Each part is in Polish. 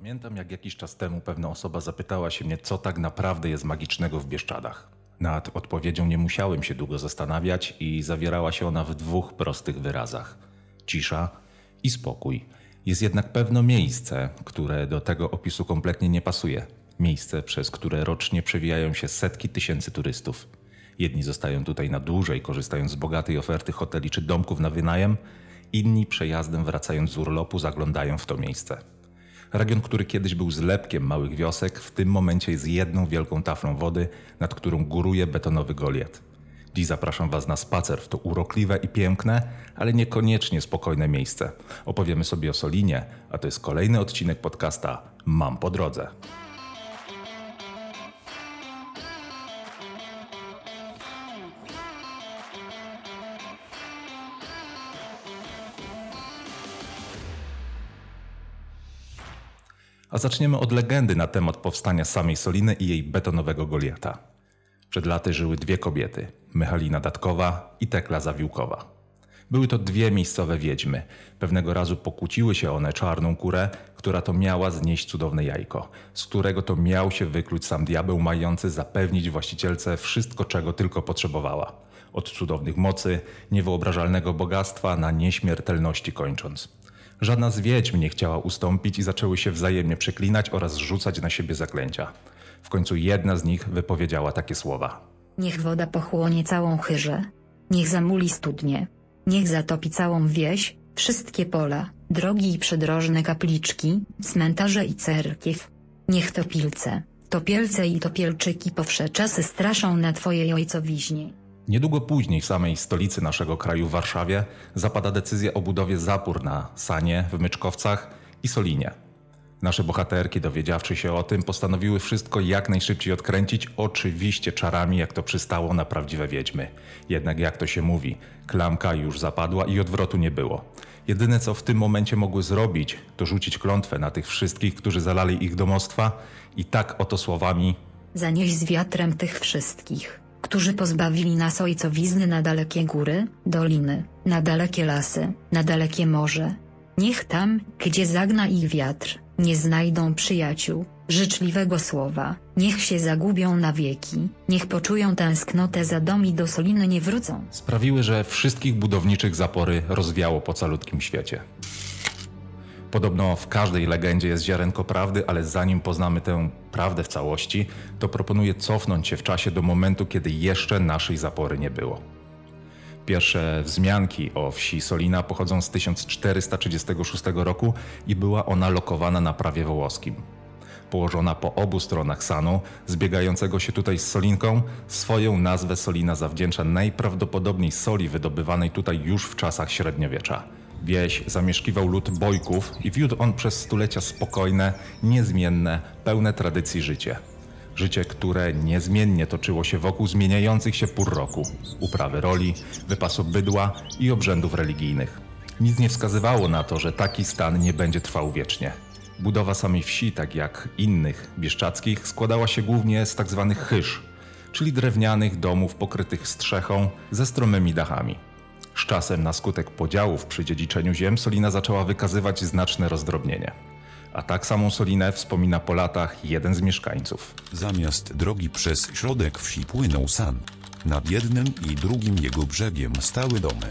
Pamiętam, jak jakiś czas temu pewna osoba zapytała się mnie, co tak naprawdę jest magicznego w Bieszczadach. Nad odpowiedzią nie musiałem się długo zastanawiać i zawierała się ona w dwóch prostych wyrazach: cisza i spokój. Jest jednak pewne miejsce, które do tego opisu kompletnie nie pasuje. Miejsce, przez które rocznie przewijają się setki tysięcy turystów. Jedni zostają tutaj na dłużej, korzystając z bogatej oferty hoteli czy domków na wynajem, inni przejazdem wracając z urlopu zaglądają w to miejsce. Region, który kiedyś był zlepkiem małych wiosek, w tym momencie jest jedną wielką taflą wody, nad którą góruje betonowy Goliat. Dziś zapraszam Was na spacer w to urokliwe i piękne, ale niekoniecznie spokojne miejsce. Opowiemy sobie o Solinie, a to jest kolejny odcinek podcasta Mam po drodze. A zaczniemy od legendy na temat powstania samej Soliny i jej betonowego Goliata. Przed laty żyły dwie kobiety, Mychalina Datkowa i Tekla Zawiłkowa. Były to dwie miejscowe wiedźmy. Pewnego razu pokłóciły się one czarną kurę, która to miała znieść cudowne jajko, z którego to miał się wykluć sam diabeł mający zapewnić właścicielce wszystko, czego tylko potrzebowała. Od cudownych mocy, niewyobrażalnego bogactwa na nieśmiertelności kończąc. Żadna z wiedźm nie chciała ustąpić i zaczęły się wzajemnie przeklinać oraz rzucać na siebie zaklęcia. W końcu jedna z nich wypowiedziała takie słowa. Niech woda pochłonie całą chyżę. Niech zamuli studnie. Niech zatopi całą wieś, wszystkie pola, drogi i przydrożne kapliczki, cmentarze i cerkiew. Niech topilce, topielce i topielczyki po wsze czasy straszą na twojej ojcowiźnie. Niedługo później w samej stolicy naszego kraju, w Warszawie, zapada decyzja o budowie zapór na Sanie, w Myczkowcach i Solinie. Nasze bohaterki, dowiedziawszy się o tym, postanowiły wszystko jak najszybciej odkręcić, oczywiście czarami, jak to przystało na prawdziwe wiedźmy. Jednak jak to się mówi, klamka już zapadła i odwrotu nie było. Jedyne co w tym momencie mogły zrobić, to rzucić klątwę na tych wszystkich, którzy zalali ich domostwa i tak oto słowami Zanieś z wiatrem tych wszystkich, którzy pozbawili nas ojcowizny na dalekie góry, doliny, na dalekie lasy, na dalekie morze. Niech tam, gdzie zagna ich wiatr, nie znajdą przyjaciół, życzliwego słowa, niech się zagubią na wieki, niech poczują tęsknotę za dom i do Soliny nie wrócą. sprawiły, że wszystkich budowniczych zapory rozwiało po calutkim świecie. Podobno w każdej legendzie jest ziarenko prawdy, ale zanim poznamy tę prawdę w całości, to proponuję cofnąć się w czasie do momentu, kiedy jeszcze naszej zapory nie było. Pierwsze wzmianki o wsi Solina pochodzą z 1436 roku i była ona lokowana na prawie wołoskim. Położona po obu stronach Sanu, zbiegającego się tutaj z Solinką, swoją nazwę Solina zawdzięcza najprawdopodobniej soli wydobywanej tutaj już w czasach średniowiecza. Wieś zamieszkiwał lud bojków i wiódł on przez stulecia spokojne, niezmienne, pełne tradycji życie. Życie, które niezmiennie toczyło się wokół zmieniających się pór roku, uprawy roli, wypasu bydła i obrzędów religijnych. Nic nie wskazywało na to, że taki stan nie będzie trwał wiecznie. Budowa samej wsi, tak jak innych bieszczadzkich, składała się głównie z tak zwanych chyż, czyli drewnianych domów pokrytych strzechą ze stromymi dachami. Z czasem, na skutek podziałów przy dziedziczeniu ziem, Solina zaczęła wykazywać znaczne rozdrobnienie. A tak samą Solinę wspomina po latach jeden z mieszkańców. Zamiast drogi przez środek wsi płynął san. Nad jednym i drugim jego brzegiem stały domy.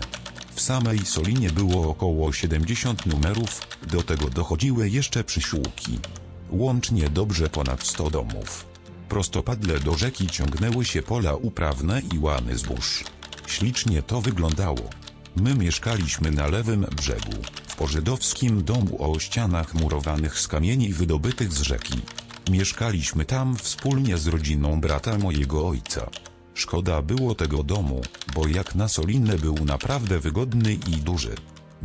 W samej Solinie było około 70 numerów, do tego dochodziły jeszcze przysiłki. Łącznie dobrze ponad 100 domów. Prostopadle do rzeki ciągnęły się pola uprawne i łany zbóż. Ślicznie to wyglądało. My mieszkaliśmy na lewym brzegu, w pożydowskim domu o ścianach murowanych z kamieni wydobytych z rzeki. Mieszkaliśmy tam wspólnie z rodziną brata mojego ojca. Szkoda było tego domu, bo jak na Solinę był naprawdę wygodny i duży.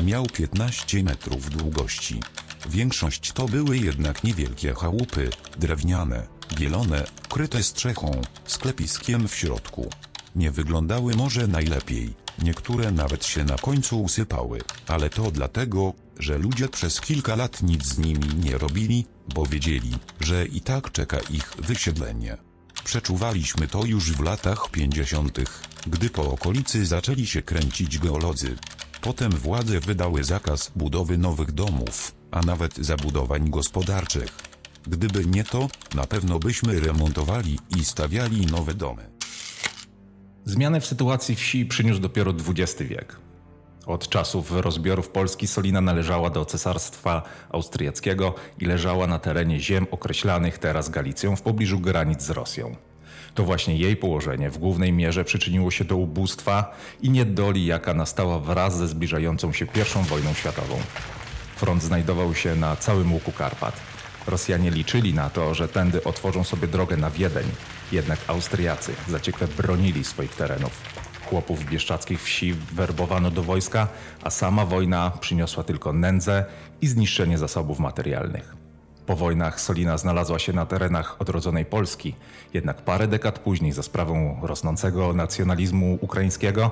Miał 15 metrów długości. Większość to były jednak niewielkie chałupy, drewniane, bielone, kryte strzechą, sklepiskiem w środku. Nie wyglądały może najlepiej, niektóre nawet się na końcu usypały, ale to dlatego, że ludzie przez kilka lat nic z nimi nie robili, bo wiedzieli, że i tak czeka ich wysiedlenie. Przeczuwaliśmy to już w latach 50., gdy po okolicy zaczęli się kręcić geolodzy. Potem władze wydały zakaz budowy nowych domów, a nawet zabudowań gospodarczych. Gdyby nie to, na pewno byśmy remontowali i stawiali nowe domy. Zmianę w sytuacji wsi przyniósł dopiero XX wiek. Od czasów rozbiorów Polski Solina należała do Cesarstwa Austriackiego i leżała na terenie ziem określanych teraz Galicją w pobliżu granic z Rosją. To właśnie jej położenie w głównej mierze przyczyniło się do ubóstwa i niedoli, jaka nastała wraz ze zbliżającą się I wojną światową. Front znajdował się na całym łuku Karpat. Rosjanie liczyli na to, że tędy otworzą sobie drogę na Wiedeń, jednak Austriacy zaciekle bronili swoich terenów. Chłopów bieszczadzkich wsi werbowano do wojska, a sama wojna przyniosła tylko nędzę i zniszczenie zasobów materialnych. Po wojnach Solina znalazła się na terenach odrodzonej Polski, jednak parę dekad później za sprawą rosnącego nacjonalizmu ukraińskiego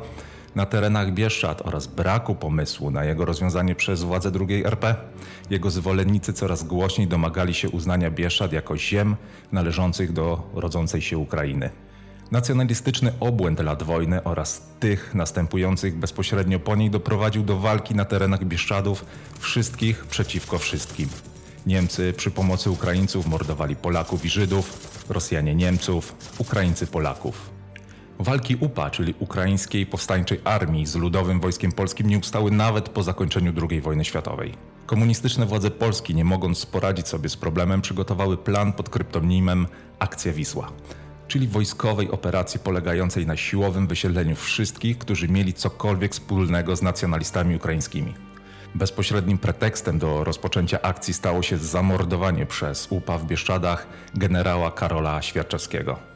na terenach Bieszczad oraz braku pomysłu na jego rozwiązanie przez władze II RP, jego zwolennicy coraz głośniej domagali się uznania Bieszczad jako ziem należących do rodzącej się Ukrainy. Nacjonalistyczny obłęd lat wojny oraz tych następujących bezpośrednio po niej doprowadził do walki na terenach Bieszczadów wszystkich przeciwko wszystkim. Niemcy przy pomocy Ukraińców mordowali Polaków i Żydów, Rosjanie Niemców, Ukraińcy Polaków. Walki UPA, czyli Ukraińskiej Powstańczej Armii z Ludowym Wojskiem Polskim nie ustały nawet po zakończeniu II wojny światowej. Komunistyczne władze Polski, nie mogąc poradzić sobie z problemem, przygotowały plan pod kryptonimem Akcja Wisła, czyli wojskowej operacji polegającej na siłowym wysiedleniu wszystkich, którzy mieli cokolwiek wspólnego z nacjonalistami ukraińskimi. Bezpośrednim pretekstem do rozpoczęcia akcji stało się zamordowanie przez UPA w Bieszczadach generała Karola Świerczewskiego.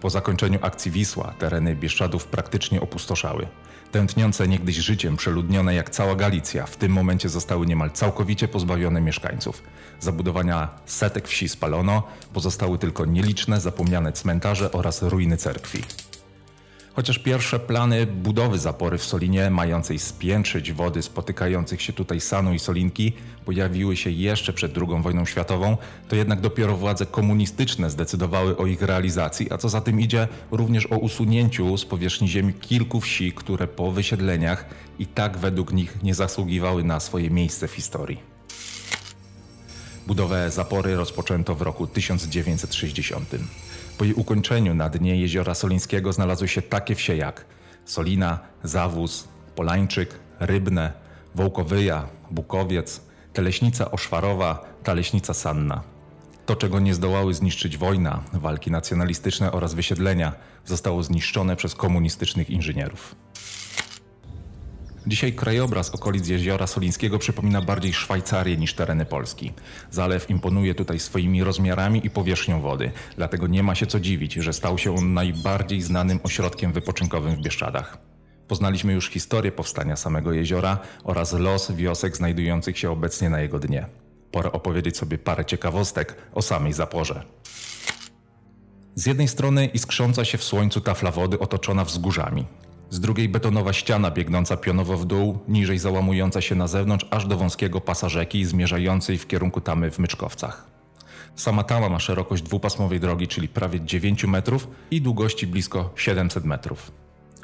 Po zakończeniu akcji Wisła tereny Bieszczadów praktycznie opustoszały. Tętniące niegdyś życiem przeludnione jak cała Galicja w tym momencie zostały niemal całkowicie pozbawione mieszkańców. Zabudowania setek wsi spalono, pozostały tylko nieliczne zapomniane cmentarze oraz ruiny cerkwi. Chociaż pierwsze plany budowy zapory w Solinie, mającej spiętrzyć wody spotykających się tutaj Sanu i Solinki, pojawiły się jeszcze przed II wojną światową, to jednak dopiero władze komunistyczne zdecydowały o ich realizacji, a co za tym idzie, również o usunięciu z powierzchni ziemi kilku wsi, które po wysiedleniach i tak według nich nie zasługiwały na swoje miejsce w historii. Budowę zapory rozpoczęto w roku 1960. Po jej ukończeniu na dnie jeziora Solińskiego znalazły się takie wsie jak Solina, Zawóz, Polańczyk, Rybne, Wołkowyja, Bukowiec, Teleśnica Oszwarowa, Taleśnica Sanna. To, czego nie zdołały zniszczyć wojna, walki nacjonalistyczne oraz wysiedlenia, zostało zniszczone przez komunistycznych inżynierów. Dzisiaj krajobraz okolic jeziora Solińskiego przypomina bardziej Szwajcarię niż tereny Polski. Zalew imponuje tutaj swoimi rozmiarami i powierzchnią wody, dlatego nie ma się co dziwić, że stał się on najbardziej znanym ośrodkiem wypoczynkowym w Bieszczadach. Poznaliśmy już historię powstania samego jeziora oraz los wiosek znajdujących się obecnie na jego dnie. Pora opowiedzieć sobie parę ciekawostek o samej zaporze. Z jednej strony iskrząca się w słońcu tafla wody otoczona wzgórzami. Z drugiej betonowa ściana biegnąca pionowo w dół, niżej załamująca się na zewnątrz aż do wąskiego pasa rzeki zmierzającej w kierunku tamy w Myczkowcach. Sama tama ma szerokość dwupasmowej drogi, czyli prawie 9 metrów i długości blisko 700 metrów.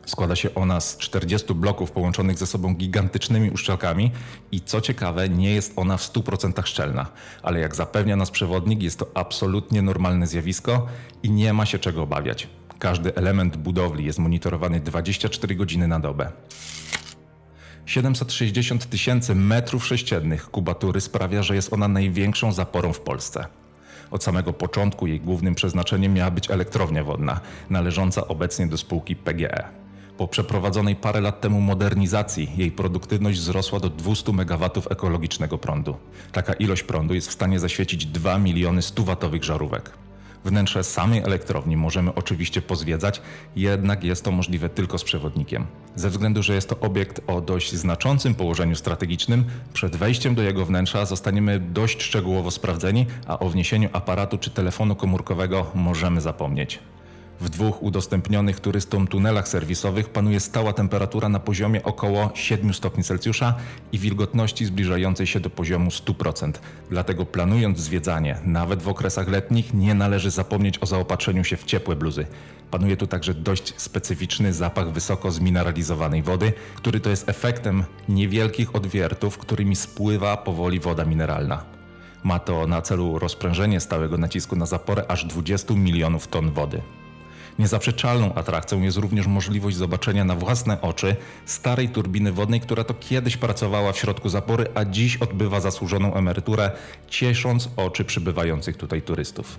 Składa się ona z 40 bloków połączonych ze sobą gigantycznymi uszczelkami i co ciekawe, nie jest ona w 100% szczelna, ale jak zapewnia nas przewodnik, jest to absolutnie normalne zjawisko i nie ma się czego obawiać. Każdy element budowli jest monitorowany 24 godziny na dobę. 760 tysięcy metrów sześciennych kubatury sprawia, że jest ona największą zaporą w Polsce. Od samego początku jej głównym przeznaczeniem miała być elektrownia wodna, należąca obecnie do spółki PGE. Po przeprowadzonej parę lat temu modernizacji jej produktywność wzrosła do 200 MW ekologicznego prądu. Taka ilość prądu jest w stanie zaświecić 2 miliony 100-watowych żarówek. Wnętrze samej elektrowni możemy oczywiście pozwiedzać, jednak jest to możliwe tylko z przewodnikiem. Ze względu, że jest to obiekt o dość znaczącym położeniu strategicznym, przed wejściem do jego wnętrza zostaniemy dość szczegółowo sprawdzeni, a o wniesieniu aparatu czy telefonu komórkowego możemy zapomnieć. W dwóch udostępnionych turystom tunelach serwisowych panuje stała temperatura na poziomie około 7 stopni Celsjusza i wilgotności zbliżającej się do poziomu 100%. Dlatego planując zwiedzanie, nawet w okresach letnich, nie należy zapomnieć o zaopatrzeniu się w ciepłe bluzy. Panuje tu także dość specyficzny zapach wysoko zmineralizowanej wody, który to jest efektem niewielkich odwiertów, którymi spływa powoli woda mineralna. Ma to na celu rozprężenie stałego nacisku na zaporę aż 20 milionów ton wody. Niezaprzeczalną atrakcją jest również możliwość zobaczenia na własne oczy starej turbiny wodnej, która to kiedyś pracowała w środku zapory, a dziś odbywa zasłużoną emeryturę, ciesząc oczy przybywających tutaj turystów.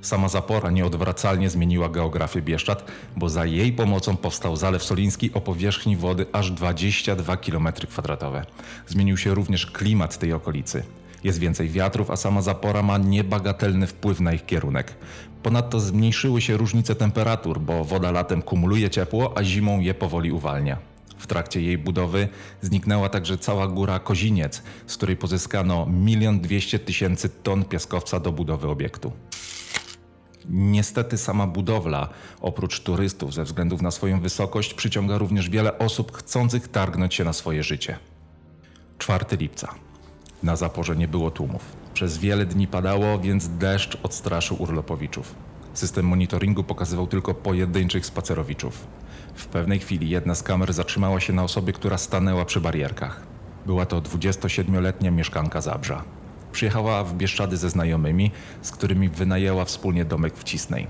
Sama zapora nieodwracalnie zmieniła geografię Bieszczad, bo za jej pomocą powstał Zalew Soliński o powierzchni wody aż 22 km2. Zmienił się również klimat tej okolicy. Jest więcej wiatrów, a sama zapora ma niebagatelny wpływ na ich kierunek. Ponadto zmniejszyły się różnice temperatur, bo woda latem kumuluje ciepło, a zimą je powoli uwalnia. W trakcie jej budowy zniknęła także cała góra Koziniec, z której pozyskano 1 200 tysięcy ton piaskowca do budowy obiektu. Niestety sama budowla, oprócz turystów ze względów na swoją wysokość, przyciąga również wiele osób chcących targnąć się na swoje życie. 4 lipca. Na zaporze nie było tłumów. Przez wiele dni padało, więc deszcz odstraszył urlopowiczów. System monitoringu pokazywał tylko pojedynczych spacerowiczów. W pewnej chwili jedna z kamer zatrzymała się na osobie, która stanęła przy barierkach. Była to 27-letnia mieszkanka Zabrza. Przyjechała w Bieszczady ze znajomymi, z którymi wynajęła wspólnie domek w Cisnej.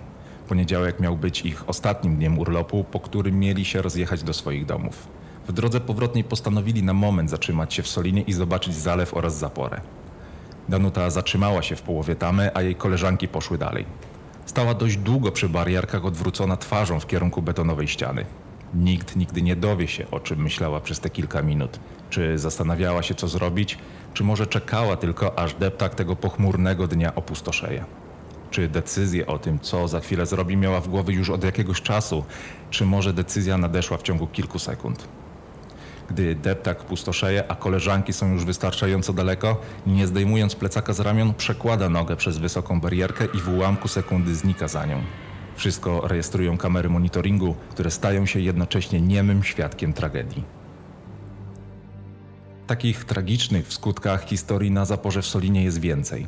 Poniedziałek miał być ich ostatnim dniem urlopu, po którym mieli się rozjechać do swoich domów. W drodze powrotnej postanowili na moment zatrzymać się w Solinie i zobaczyć zalew oraz zaporę. Danuta zatrzymała się w połowie tamy, a jej koleżanki poszły dalej. Stała dość długo przy barierkach, odwrócona twarzą w kierunku betonowej ściany. Nikt nigdy nie dowie się, o czym myślała przez te kilka minut. Czy zastanawiała się, co zrobić, czy może czekała tylko, aż deptak tego pochmurnego dnia opustoszeje. Czy decyzję o tym, co za chwilę zrobi, miała w głowie już od jakiegoś czasu, czy może decyzja nadeszła w ciągu kilku sekund. Gdy deptak pustoszeje, a koleżanki są już wystarczająco daleko, nie zdejmując plecaka z ramion, przekłada nogę przez wysoką barierkę i w ułamku sekundy znika za nią. Wszystko rejestrują kamery monitoringu, które stają się jednocześnie niemym świadkiem tragedii. Takich tragicznych w skutkach historii na zaporze w Solinie jest więcej.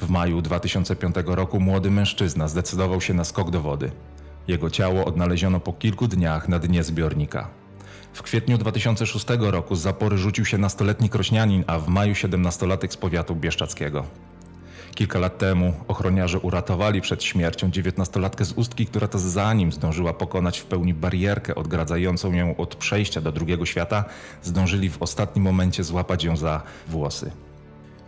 W maju 2005 roku młody mężczyzna zdecydował się na skok do wody. Jego ciało odnaleziono po kilku dniach na dnie zbiornika. W kwietniu 2006 roku z zapory rzucił się nastoletni krośnianin, a w maju 17-latek z powiatu bieszczackiego. Kilka lat temu ochroniarze uratowali przed śmiercią dziewiętnastolatkę z ustki, która to zanim zdążyła pokonać w pełni barierkę odgradzającą ją od przejścia do drugiego świata, zdążyli w ostatnim momencie złapać ją za włosy.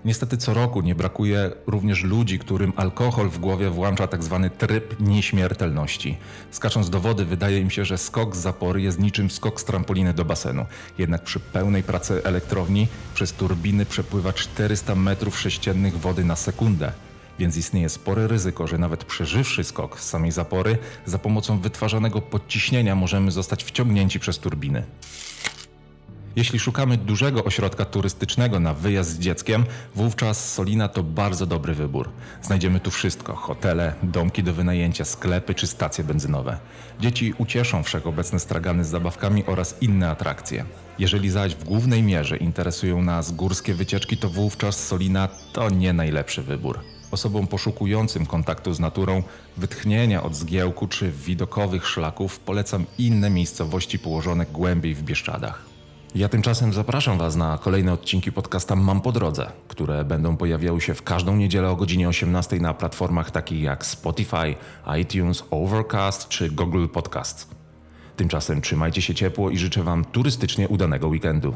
Niestety co roku nie brakuje również ludzi, którym alkohol w głowie włącza tak zwany tryb nieśmiertelności. Skacząc do wody wydaje im się, że skok z zapory jest niczym skok z trampoliny do basenu. Jednak przy pełnej pracy elektrowni przez turbiny przepływa 400 metrów sześciennych wody na sekundę. Więc istnieje spore ryzyko, że nawet przeżywszy skok z samej zapory, za pomocą wytwarzanego podciśnienia możemy zostać wciągnięci przez turbiny. Jeśli szukamy dużego ośrodka turystycznego na wyjazd z dzieckiem, wówczas Solina to bardzo dobry wybór. Znajdziemy tu wszystko: hotele, domki do wynajęcia, sklepy czy stacje benzynowe. Dzieci ucieszą wszechobecne stragany z zabawkami oraz inne atrakcje. Jeżeli zaś w głównej mierze interesują nas górskie wycieczki, to wówczas Solina to nie najlepszy wybór. Osobom poszukującym kontaktu z naturą, wytchnienia od zgiełku czy widokowych szlaków polecam inne miejscowości położone głębiej w Bieszczadach. Ja tymczasem zapraszam Was na kolejne odcinki podcasta Mam po drodze, które będą pojawiały się w każdą niedzielę o godzinie 18 na platformach takich jak Spotify, iTunes, Overcast czy Google Podcast. Tymczasem trzymajcie się ciepło i życzę Wam turystycznie udanego weekendu.